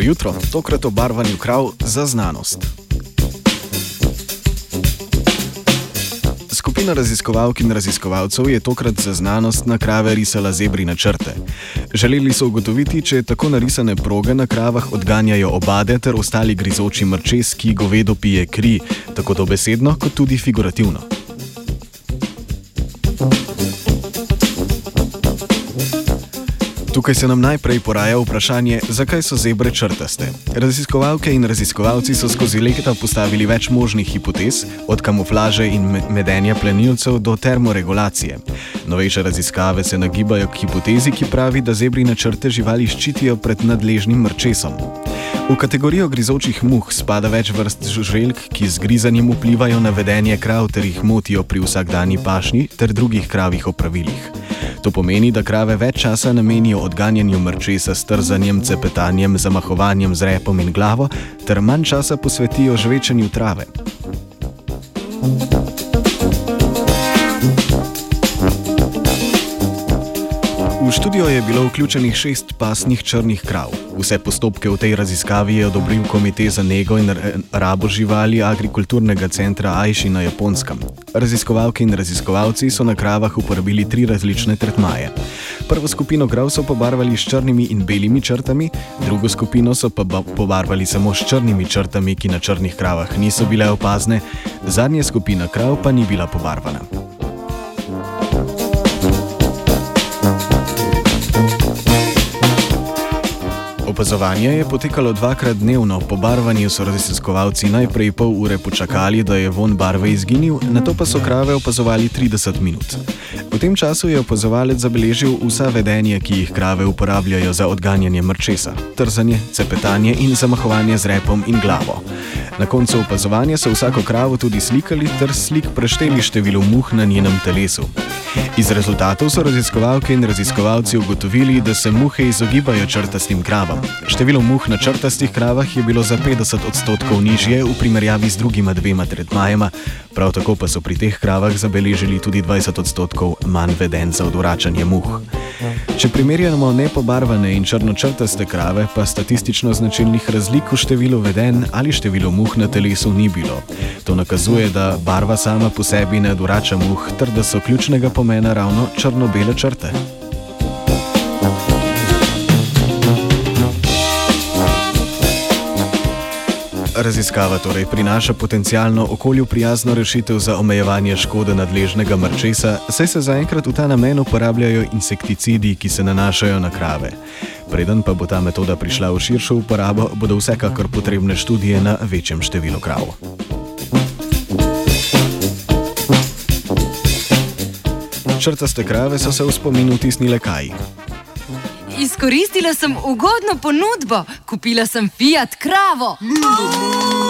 jutro, tokrat o barvanju krav za znanost. Skupina raziskovalk in raziskovalcev je tokrat za znanost na krave risala zebri na črte. Želeli so ugotoviti, če tako narisane proge na kravah odganjajo obade ter ostali grizoči mrčes, ki govedo pije kri, tako dobesedno kot tudi figurativno. Tukaj se nam najprej poraja vprašanje, zakaj so zebre črtaste. Raziskovalke in raziskovalci so skozi leta postavili več možnih hipotez, od kamuflaže in medenja plenilcev do termoregulacije. Novejše raziskave se nagibajo k hipotezi, ki pravi, da zebri na črte živali ščitijo pred nadležnim mrčesom. V kategorijo grizočih muh spada več vrst žuželk, ki z grizanjem vplivajo na vedenje krav ter jih motijo pri vsakdanji pašnji ter drugih kravih opravilih. To pomeni, da krave več časa namenijo odganjanju mrčesa s trzanjem, cepetanjem, zamahovanjem z repom in glavo, ter manj časa posvetijo žvečenju trave. V študijo je bilo vključenih šest pasnih črnih krav. Vse postopke v tej raziskavi je odobril Komitej za nego in rabo živali Agrikulturnega centra Aishi na Japonskem. Raziskovalke in raziskovalci so na kravah uporabili tri različne tretmaje. Prvo skupino krav so pobarvali s črnimi in belimi črtami, drugo skupino so pa pobarvali samo s črnimi črtami, ki na črnih kravah niso bile opazne, zadnja skupina krav pa ni bila pobarvana. Opazovanje je potekalo dvakrat dnevno, po barvanju so raziskovalci najprej pol ure počakali, da je von barve izginil, na to pa so krave opazovali 30 minut. V tem času je opazovalec zabeležil vsa vedenja, ki jih krave uporabljajo za odganjanje mrčesa: trzanje, cepetanje in zamahovanje z repom in glavo. Na koncu opazovanja so vsako kravo tudi slikali ter slik prešteli število muh na njenem telesu. Iz rezultatov so raziskovalke in raziskovalci ugotovili, da se muhe izogibajo črtastim kravam. Število muh na črtastih kravah je bilo za 50 odstotkov nižje v primerjavi z drugima dvema tretmajema, prav tako pa so pri teh kravah zabeležili tudi 20 odstotkov manj veden za odvračanje muh. Če primerjamo nepobarvane in črnočrtaste krave, pa statistično značilnih razlik v številu veden ali številu muh na telesu ni bilo. To nakazuje, da barva sama po sebi ne odvrača muh, ter da so ključnega pomena ravno črno-bele črte. Raziskava torej prinaša potencijalno okolju prijazno rešitev za omejevanje škode nadležnega mrčesa, saj se zaenkrat v ta namen uporabljajo insekticidi, ki se nanašajo na krave. Preden pa bo ta metoda prišla v širšo uporabo, bodo vsekakor potrebne študije na večjem številu krav. Črtaste krave so se v spominu vtisnile kaj. Izkoristila sem ugodno ponudbo, kupila sem Fiat kravo. Mm.